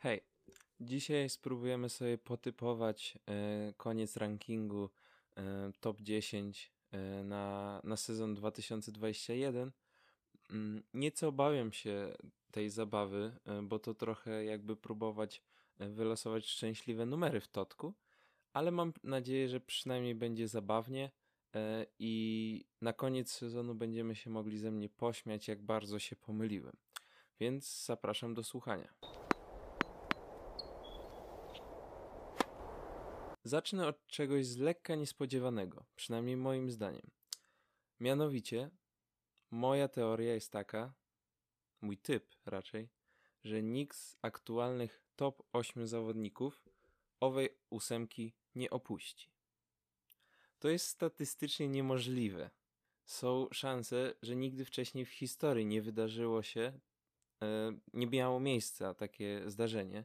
Hej, dzisiaj spróbujemy sobie potypować e, koniec rankingu e, top 10 e, na, na sezon 2021. Mm, Nieco obawiam się tej zabawy, bo to trochę jakby próbować wylosować szczęśliwe numery w totku, ale mam nadzieję, że przynajmniej będzie zabawnie i na koniec sezonu będziemy się mogli ze mnie pośmiać, jak bardzo się pomyliłem. Więc zapraszam do słuchania. Zacznę od czegoś z lekka niespodziewanego, przynajmniej moim zdaniem. Mianowicie, moja teoria jest taka, mój typ raczej, że nikt z aktualnych top 8 zawodników owej ósemki nie opuści. To jest statystycznie niemożliwe. Są szanse, że nigdy wcześniej w historii nie wydarzyło się, e, nie miało miejsca takie zdarzenie.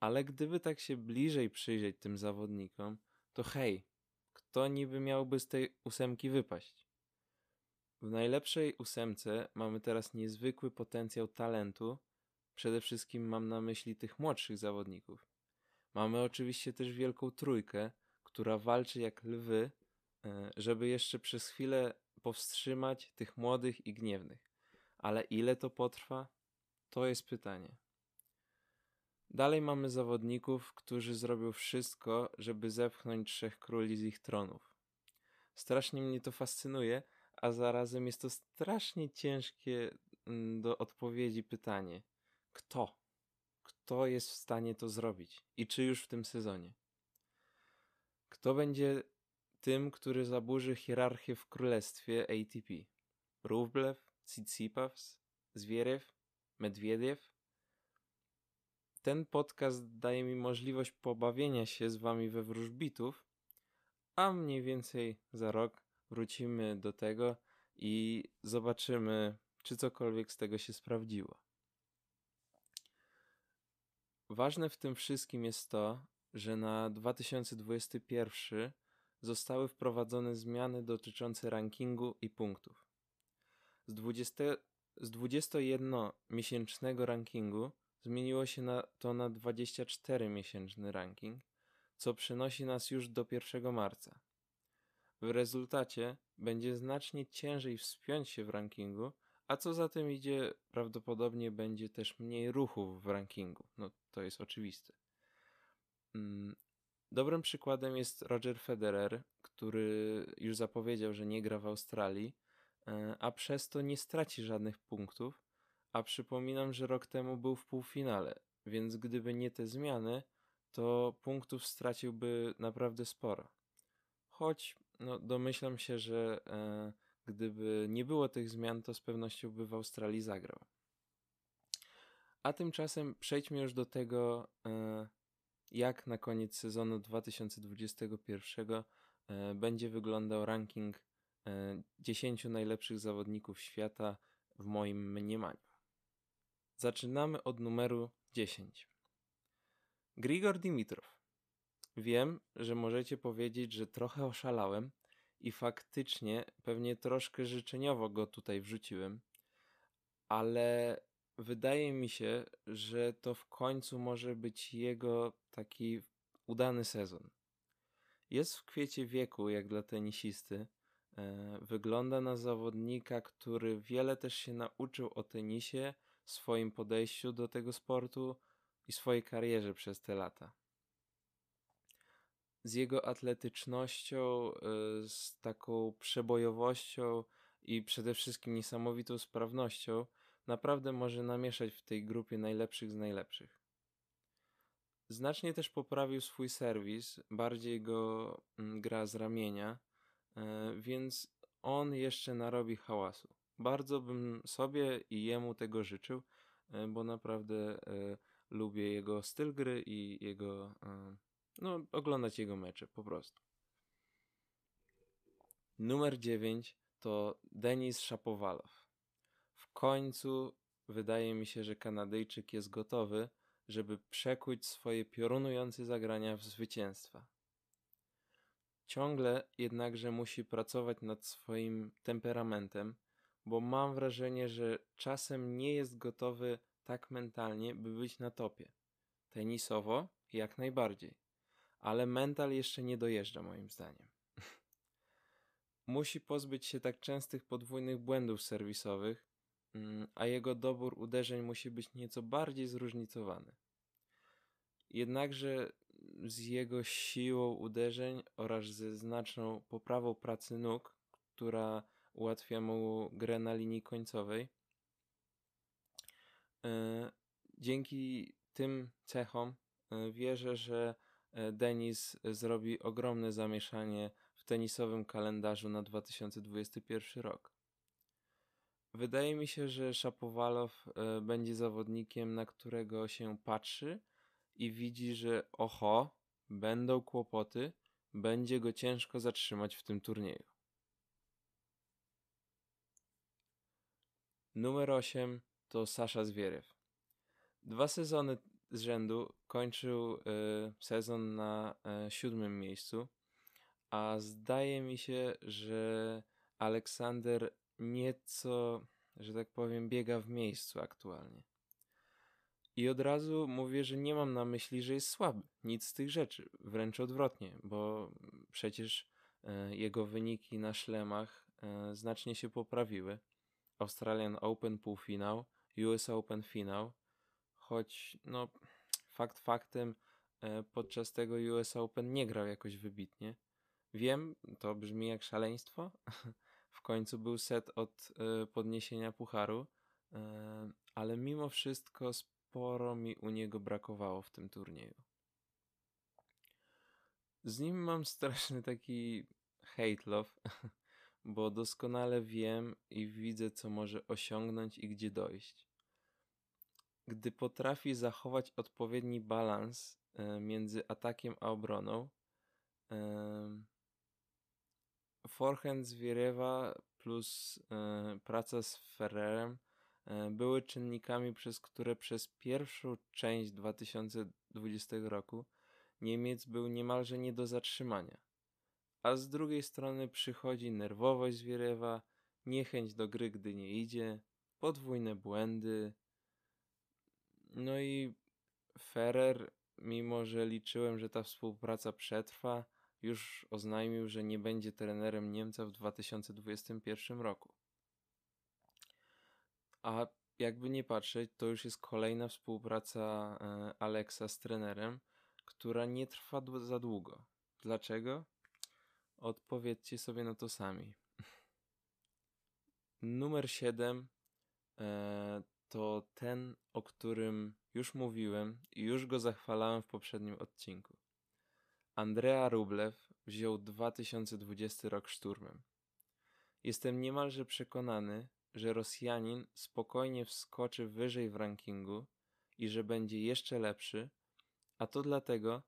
Ale gdyby tak się bliżej przyjrzeć tym zawodnikom, to hej, kto niby miałby z tej ósemki wypaść? W najlepszej ósemce mamy teraz niezwykły potencjał talentu. Przede wszystkim mam na myśli tych młodszych zawodników. Mamy oczywiście też wielką trójkę, która walczy jak lwy, e, żeby jeszcze przez chwilę powstrzymać tych młodych i gniewnych. Ale ile to potrwa? To jest pytanie. Dalej mamy zawodników, którzy zrobią wszystko, żeby zepchnąć trzech króli z ich tronów. Strasznie mnie to fascynuje, a zarazem jest to strasznie ciężkie mm, do odpowiedzi pytanie: kto? Kto jest w stanie to zrobić i czy już w tym sezonie? Kto będzie tym, który zaburzy hierarchię w królestwie ATP? Rublev, Tsitsipas, Zwierew, Medwiediew? Ten podcast daje mi możliwość pobawienia się z wami we wróżbitów, a mniej więcej za rok wrócimy do tego i zobaczymy, czy cokolwiek z tego się sprawdziło. Ważne w tym wszystkim jest to, że na 2021 zostały wprowadzone zmiany dotyczące rankingu i punktów. Z, 20, z 21-miesięcznego rankingu zmieniło się na, to na 24-miesięczny ranking, co przenosi nas już do 1 marca. W rezultacie będzie znacznie ciężej wspiąć się w rankingu, a co za tym idzie, prawdopodobnie będzie też mniej ruchów w rankingu. No to jest oczywiste. Mm, dobrym przykładem jest Roger Federer, który już zapowiedział, że nie gra w Australii, e, a przez to nie straci żadnych punktów, a przypominam, że rok temu był w półfinale, więc gdyby nie te zmiany, to punktów straciłby naprawdę sporo. Choć no, domyślam się, że e, gdyby nie było tych zmian, to z pewnością by w Australii zagrał. A tymczasem przejdźmy już do tego, e, jak na koniec sezonu 2021 e, będzie wyglądał ranking e, 10 najlepszych zawodników świata w moim mniemaniu. Zaczynamy od numeru 10. Grigor Dimitrov. Wiem, że możecie powiedzieć, że trochę oszalałem i faktycznie pewnie troszkę życzeniowo go tutaj wrzuciłem, ale wydaje mi się, że to w końcu może być jego taki udany sezon. Jest w kwiecie wieku, jak dla tenisisty. E, wygląda na zawodnika, który wiele też się nauczył o tenisie swoim podejściu do tego sportu i swojej karierze przez te lata. Z jego atletycznością, y, z taką przebojowością i przede wszystkim niesamowitą sprawnością, naprawdę może namieszać w tej grupie najlepszych z najlepszych. Znacznie też poprawił swój serwis, bardziej go mm, gra z ramienia, y, więc on jeszcze narobi hałasu bardzo bym sobie i jemu tego życzył, e, bo naprawdę e, lubię jego styl gry i jego, e, no, oglądać jego mecze po prostu. Numer 9 to Denis Szapowalow. W końcu wydaje mi się, że Kanadyjczyk jest gotowy, żeby przekuć swoje piorunujące zagrania w zwycięstwa. Ciągle jednakże musi pracować nad swoim temperamentem, bo mam wrażenie, że czasem nie jest gotowy tak mentalnie, by być na topie. Tenisowo jak najbardziej, ale mental jeszcze nie dojeżdża moim zdaniem. Musi pozbyć się tak częstych podwójnych błędów serwisowych, mm, a jego dobór uderzeń musi być nieco bardziej zróżnicowany. Jednakże z jego siłą uderzeń oraz ze znaczną poprawą pracy nóg, która ułatwia mu grę na linii końcowej, e, dzięki tym cechom e, wierzę, że e, Denis zrobi ogromne zamieszanie w tenisowym kalendarzu na 2021 rok. Wydaje mi się, że Szapowalow będzie zawodnikiem, na którego się patrzy i widzi, że oho, będą kłopoty, będzie go ciężko zatrzymać w tym turnieju. Numer 8 to Sasza Zwierew. Dwa sezony z rzędu kończył y, sezon na y, siódmym miejscu, a zdaje mi się, że Aleksander nieco, że tak powiem, biega w miejscu aktualnie. I od razu mówię, że nie mam na myśli, że jest słaby. Nic z tych rzeczy. Wręcz odwrotnie, bo przecież e, jego wyniki na szlemach e, znacznie się poprawiły. Australian Open półfinał, US Open finał, choć no fakt faktem e, podczas tego US Open nie grał jakoś wybitnie. Wiem, to brzmi jak szaleństwo. w końcu był set od podniesienia pucharu, ale mimo wszystko sporo mi u niego brakowało w tym turnieju. Z nim mam straszny taki hate love, bo doskonale wiem i widzę, co może osiągnąć i gdzie dojść. Gdy potrafi zachować odpowiedni balans e, między atakiem a obroną, forehand Zwierewa plus e, praca z Ferrerem E, były czynnikami, przez które przez pierwszą część 2020 roku Niemiec był niemalże nie do zatrzymania. A z drugiej strony przychodzi nerwowość Zwierewa, niechęć do gry, gdy nie idzie, podwójne błędy. No i Ferrer, mimo że liczyłem, że ta współpraca przetrwa, już oznajmił, że nie będzie trenerem Niemca w 2021 roku. A jakby nie patrzeć, to już jest kolejna współpraca e, Alexa z trenerem, która nie trwa za długo. Dlaczego? Odpowiedzcie sobie na to sami. Numer 7 e, to ten, o którym już mówiłem i już go zachwalałem w poprzednim odcinku. Andrea Rublew wziął 2020 rok szturmem. Jestem niemalże przekonany, że Rosjanin spokojnie wskoczy wyżej w rankingu i że będzie jeszcze lepszy, a to dlatego,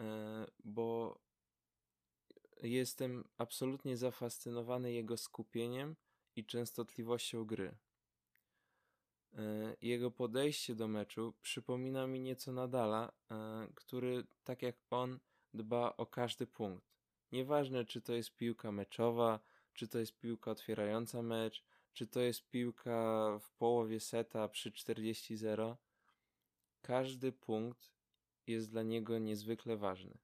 e, bo jestem absolutnie zafascynowany jego skupieniem i częstotliwością gry. E, jego podejście do meczu przypomina mi nieco Nadala, e, który, tak jak on, dba o każdy punkt. Nieważne, czy to jest piłka meczowa, czy to jest piłka otwierająca mecz, czy to jest piłka w połowie seta przy 40-0, każdy punkt jest dla niego niezwykle ważny.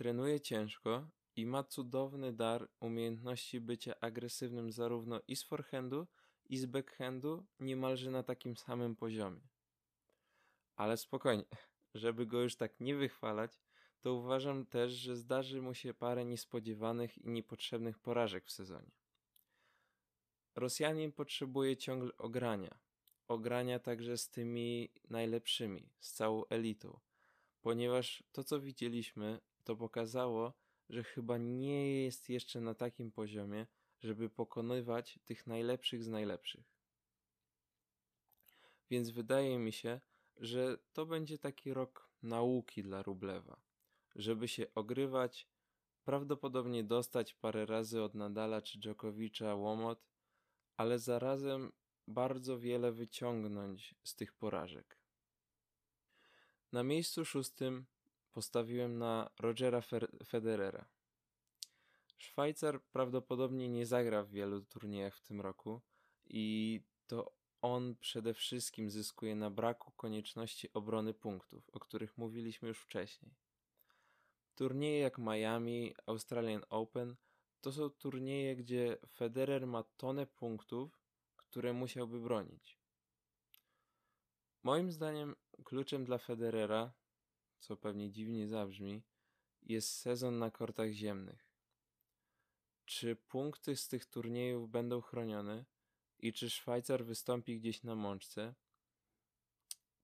Trenuje ciężko i ma cudowny dar umiejętności bycia agresywnym zarówno i z forehandu, i z backhandu niemalże na takim samym poziomie. Ale spokojnie, żeby go już tak nie wychwalać, to uważam też, że zdarzy mu się parę niespodziewanych i niepotrzebnych porażek w sezonie. Rosjanin potrzebuje ciągle ogrania. Ogrania także z tymi najlepszymi, z całą elitą, ponieważ to, co widzieliśmy, to pokazało, że chyba nie jest jeszcze na takim poziomie, żeby pokonywać tych najlepszych z najlepszych. Więc wydaje mi się, że to będzie taki rok nauki dla Rublewa, żeby się ogrywać, prawdopodobnie dostać parę razy od Nadala czy Dżokowicza łomot, ale zarazem bardzo wiele wyciągnąć z tych porażek. Na miejscu szóstym postawiłem na Rogera Federera. Szwajcar prawdopodobnie nie zagra w wielu turniejach w tym roku i to on przede wszystkim zyskuje na braku konieczności obrony punktów, o których mówiliśmy już wcześniej. Turnieje jak Miami, Australian Open to są turnieje, gdzie Federer ma tonę punktów, które musiałby bronić. Moim zdaniem kluczem dla Federera, co pewnie dziwnie zabrzmi, jest sezon na kortach ziemnych. Czy punkty z tych turniejów będą chronione i czy Szwajcar wystąpi gdzieś na mączce?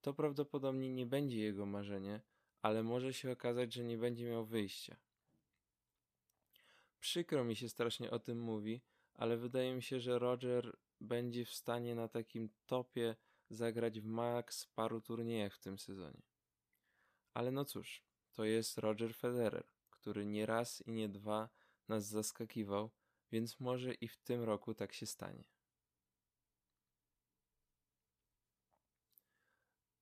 To prawdopodobnie nie będzie jego marzenie, ale może się okazać, że nie będzie miał wyjścia. Przykro mi się strasznie o tym mówi, ale wydaje mi się, że Roger będzie w stanie na takim topie zagrać w max paru turniejach w tym sezonie. Ale no cóż, to jest Roger Federer, który nie raz i nie dwa nas zaskakiwał, więc może i w tym roku tak się stanie.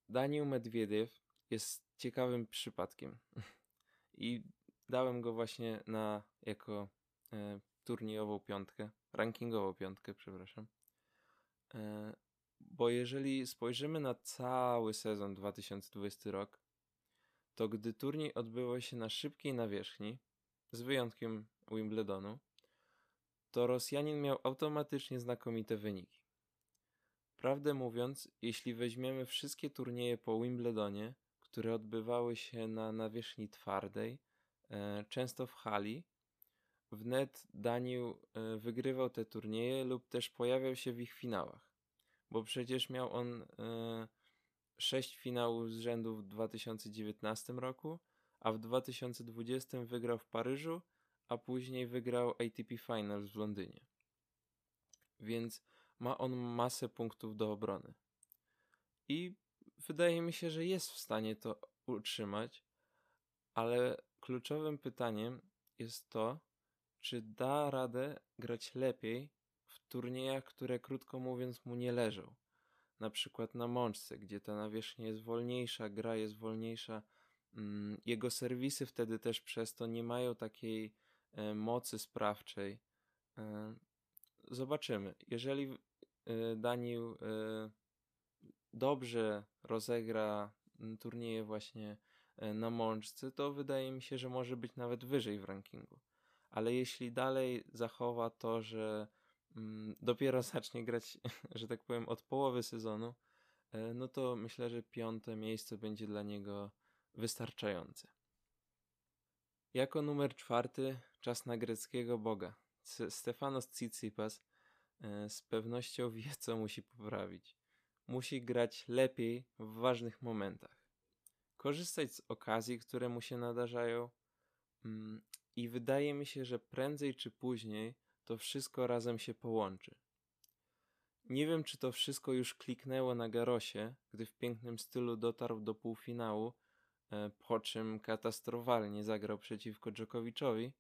Daniel Medwiediew jest ciekawym przypadkiem i dałem go właśnie na jako e, turniejową piątkę, rankingową piątkę, przepraszam. E, bo jeżeli spojrzymy na cały sezon 2020 rok, to gdy turniej odbywał się na szybkiej nawierzchni, z wyjątkiem Wimbledonu, to Rosjanin miał automatycznie znakomite wyniki. Prawdę mówiąc, jeśli weźmiemy wszystkie turnieje po Wimbledonie, które odbywały się na nawierzchni twardej, e, często w hali, wnet Daniel e, wygrywał te turnieje lub też pojawiał się w ich finałach, bo przecież miał on e, sześć finałów z rzędu w 2019 roku, a w 2020 wygrał w Paryżu, a później wygrał ATP Finals w Londynie. Więc ma on masę punktów do obrony. I wydaje mi się, że jest w stanie to utrzymać, ale kluczowym pytaniem jest to, czy da radę grać lepiej w turniejach, które krótko mówiąc mu nie leżą. Na przykład na mączce, gdzie ta nawierzchnia jest wolniejsza, gra jest wolniejsza. Mm, jego serwisy wtedy też przez to nie mają takiej e, mocy sprawczej. E, zobaczymy. Jeżeli e, Daniel dobrze rozegra turnieje właśnie na mączce, to wydaje mi się, że może być nawet wyżej w rankingu. Ale jeśli dalej zachowa to, że dopiero zacznie grać, że tak powiem, od połowy sezonu, e, no to myślę, że piąte miejsce będzie dla niego wystarczające. Jako numer czwarty czas na greckiego boga. Stefanos Tsitsipas e, z pewnością wie, co musi poprawić musi grać lepiej w ważnych momentach. Korzystać z okazji, które mu się nadarzają. Mm, I wydaje mi się, że prędzej czy później to wszystko razem się połączy. Nie wiem, czy to wszystko już kliknęło na Garosie, gdy w pięknym stylu dotarł do półfinału, e, po czym katastrofalnie zagrał przeciwko Dżokowiczowi,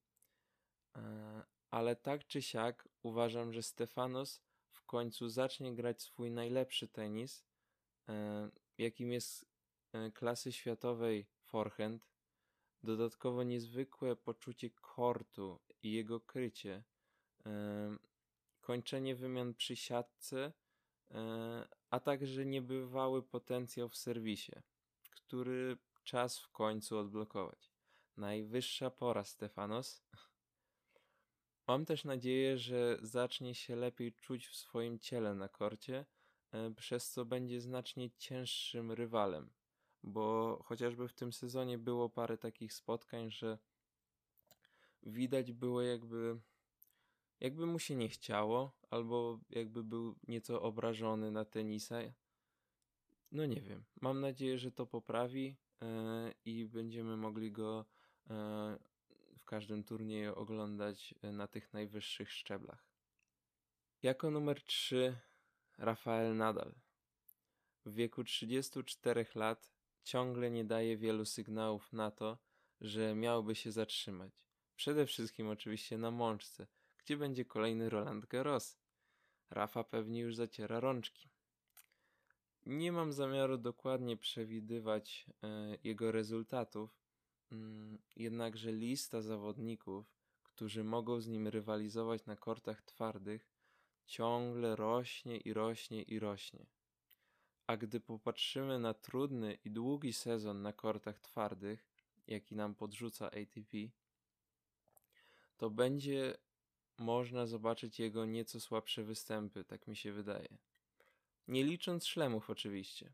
e, ale tak czy siak uważam, że Stefanos w końcu zacznie grać swój najlepszy tenis, e, jakim jest klasy światowej forehand, dodatkowo niezwykłe poczucie kortu i jego krycie, kończenie wymian przy siatce, a także niebywały potencjał w serwisie, który czas w końcu odblokować. Najwyższa pora, Stefanos. Mam też nadzieję, że zacznie się lepiej czuć w swoim ciele na korcie, e, przez co będzie znacznie cięższym rywalem. Bo chociażby w tym sezonie było parę takich spotkań, że widać było jakby jakby mu się nie chciało, albo jakby był nieco obrażony na tenisa. No nie wiem. Mam nadzieję, że to poprawi yy, i będziemy mogli go yy, w każdym turnieju oglądać e, na tych najwyższych szczeblach. Jako numer 3 Rafael Nadal. W wieku 34 lat ciągle nie daje wielu sygnałów na to, że miałby się zatrzymać. Przede wszystkim oczywiście na mączce, gdzie będzie kolejny Roland Garros. Rafa pewnie już zaciera rączki. Nie mam zamiaru dokładnie przewidywać e, jego rezultatów, Mm, jednakże lista zawodników, którzy mogą z nim rywalizować na kortach twardych, ciągle rośnie i rośnie i rośnie. A gdy popatrzymy na trudny i długi sezon na kortach twardych, jaki nam podrzuca ATP, to będzie można zobaczyć jego nieco słabsze występy, tak mi się wydaje. Nie licząc szlemów, oczywiście.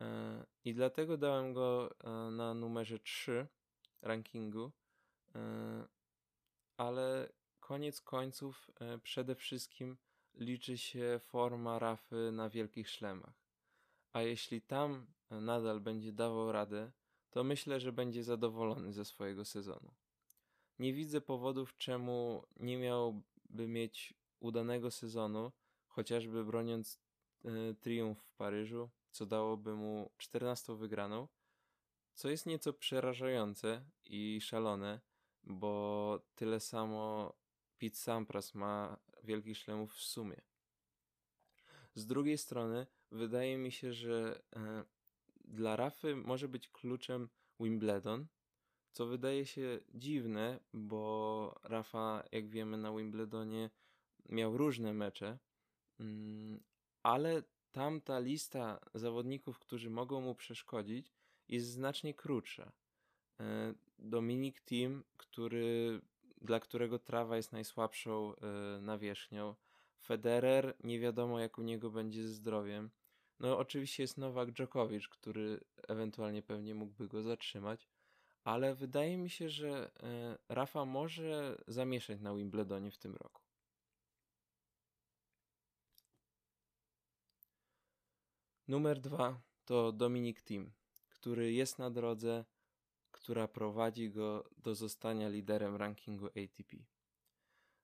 E, I dlatego dałem go e, na numerze 3 rankingu, e, ale koniec końców przede wszystkim liczy się forma Rafy na wielkich szlemach. A jeśli tam nadal będzie dawał radę, to myślę, że będzie zadowolony ze swojego sezonu. Nie widzę powodów, czemu nie miałby mieć udanego sezonu, chociażby broniąc y, triumf w Paryżu, co dałoby mu 14 wygraną, co jest nieco przerażające i szalone, bo tyle samo Pete Sampras ma wielkich szlemów w sumie. Z drugiej strony, wydaje mi się, że e, dla Rafy może być kluczem Wimbledon, co wydaje się dziwne, bo Rafa, jak wiemy, na Wimbledonie miał różne mecze, mm, ale tam ta lista zawodników, którzy mogą mu przeszkodzić, jest znacznie krótsza. E, Dominik Thiem, który, dla którego trawa jest najsłabszą e, nawierzchnią. Federer, nie wiadomo jak u niego będzie ze zdrowiem. No oczywiście jest Nowak Djokovic, który ewentualnie pewnie mógłby go zatrzymać, ale wydaje mi się, że e, Rafa może zamieszać na Wimbledonie w tym roku. Numer dwa to Dominic Thiem, który jest na drodze, która prowadzi go do zostania liderem rankingu ATP.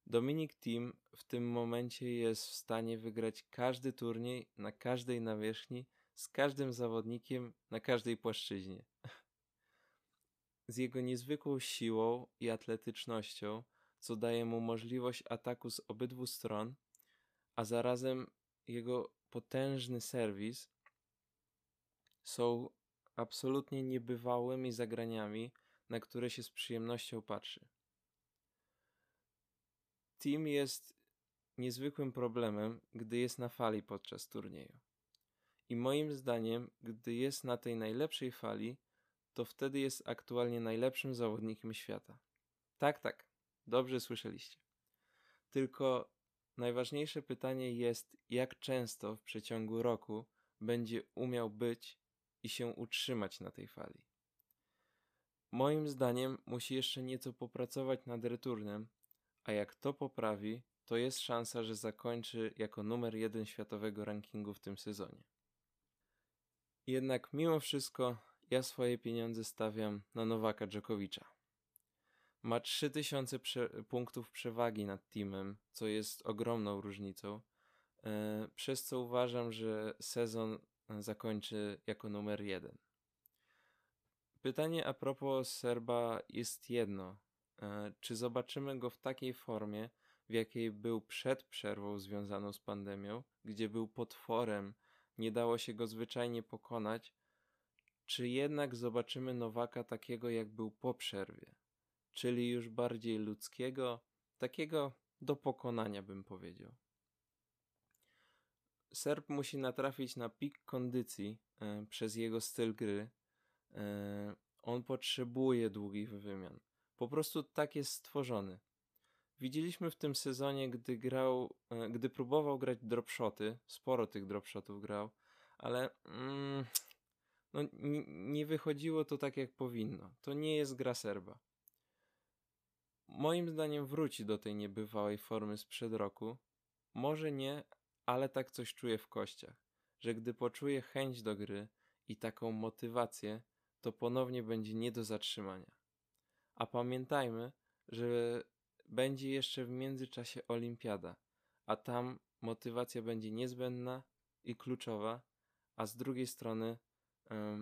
Dominic Thiem w tym momencie jest w stanie wygrać każdy turniej na każdej nawierzchni z każdym zawodnikiem na każdej płaszczyźnie. Z jego niezwykłą siłą i atletycznością, co daje mu możliwość ataku z obydwu stron, a zarazem jego potężny serwis są absolutnie niebywałymi zagraniami, na które się z przyjemnością patrzy. Team jest niezwykłym problemem, gdy jest na fali podczas turnieju. I moim zdaniem, gdy jest na tej najlepszej fali, to wtedy jest aktualnie najlepszym zawodnikiem świata. Tak, tak, dobrze słyszeliście. Tylko najważniejsze pytanie jest, jak często w przeciągu roku będzie umiał być i się utrzymać na tej fali. Moim zdaniem musi jeszcze nieco popracować nad returnem, a jak to poprawi, to jest szansa, że zakończy jako numer jeden światowego rankingu w tym sezonie. Jednak mimo wszystko ja swoje pieniądze stawiam na Nowaka Dżokowicza. Ma 3000 prze punktów przewagi nad teamem, co jest ogromną różnicą, e, przez co uważam, że sezon zakończy jako numer jeden. Pytanie a propos Serba jest jedno. E, czy zobaczymy go w takiej formie, w jakiej był przed przerwą związaną z pandemią, gdzie był potworem, nie dało się go zwyczajnie pokonać, czy jednak zobaczymy Nowaka takiego, jak był po przerwie, czyli już bardziej ludzkiego, takiego do pokonania, bym powiedział. Serb musi natrafić na pik kondycji e, przez jego styl gry. E, on potrzebuje długich wymian. Po prostu tak jest stworzony. Widzieliśmy w tym sezonie, gdy grał, e, gdy próbował grać dropshoty, sporo tych dropshotów grał, ale mm, no, nie wychodziło to tak jak powinno. To nie jest gra Serba. Moim zdaniem wróci do tej niebywałej formy sprzed roku. Może nie, ale tak coś czuję w kościach, że gdy poczuje chęć do gry i taką motywację, to ponownie będzie nie do zatrzymania. A pamiętajmy, że będzie jeszcze w międzyczasie olimpiada, a tam motywacja będzie niezbędna i kluczowa, a z drugiej strony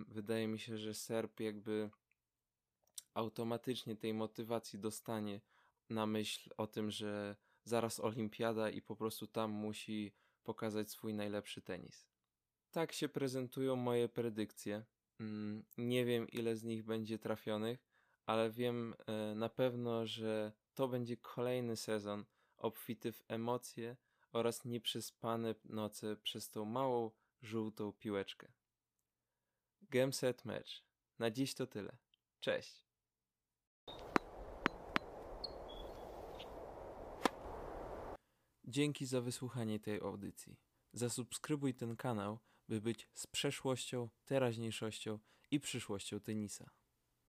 wydaje mi się, że Serb jakby automatycznie tej motywacji dostanie na myśl o tym, że zaraz olimpiada i po prostu tam musi pokazać swój najlepszy tenis. Tak się prezentują moje predykcje. Mm, nie wiem, ile z nich będzie trafionych, ale wiem e, na pewno, że to będzie kolejny sezon obfity w emocje, oraz nieprzespane noce przez tą małą, żółtą piłeczkę. Game set match. Na dziś to tyle. Cześć. Dzięki za wysłuchanie tej audycji. Zasubskrybuj ten kanał, by być z przeszłością, teraźniejszością i przyszłością tenisa.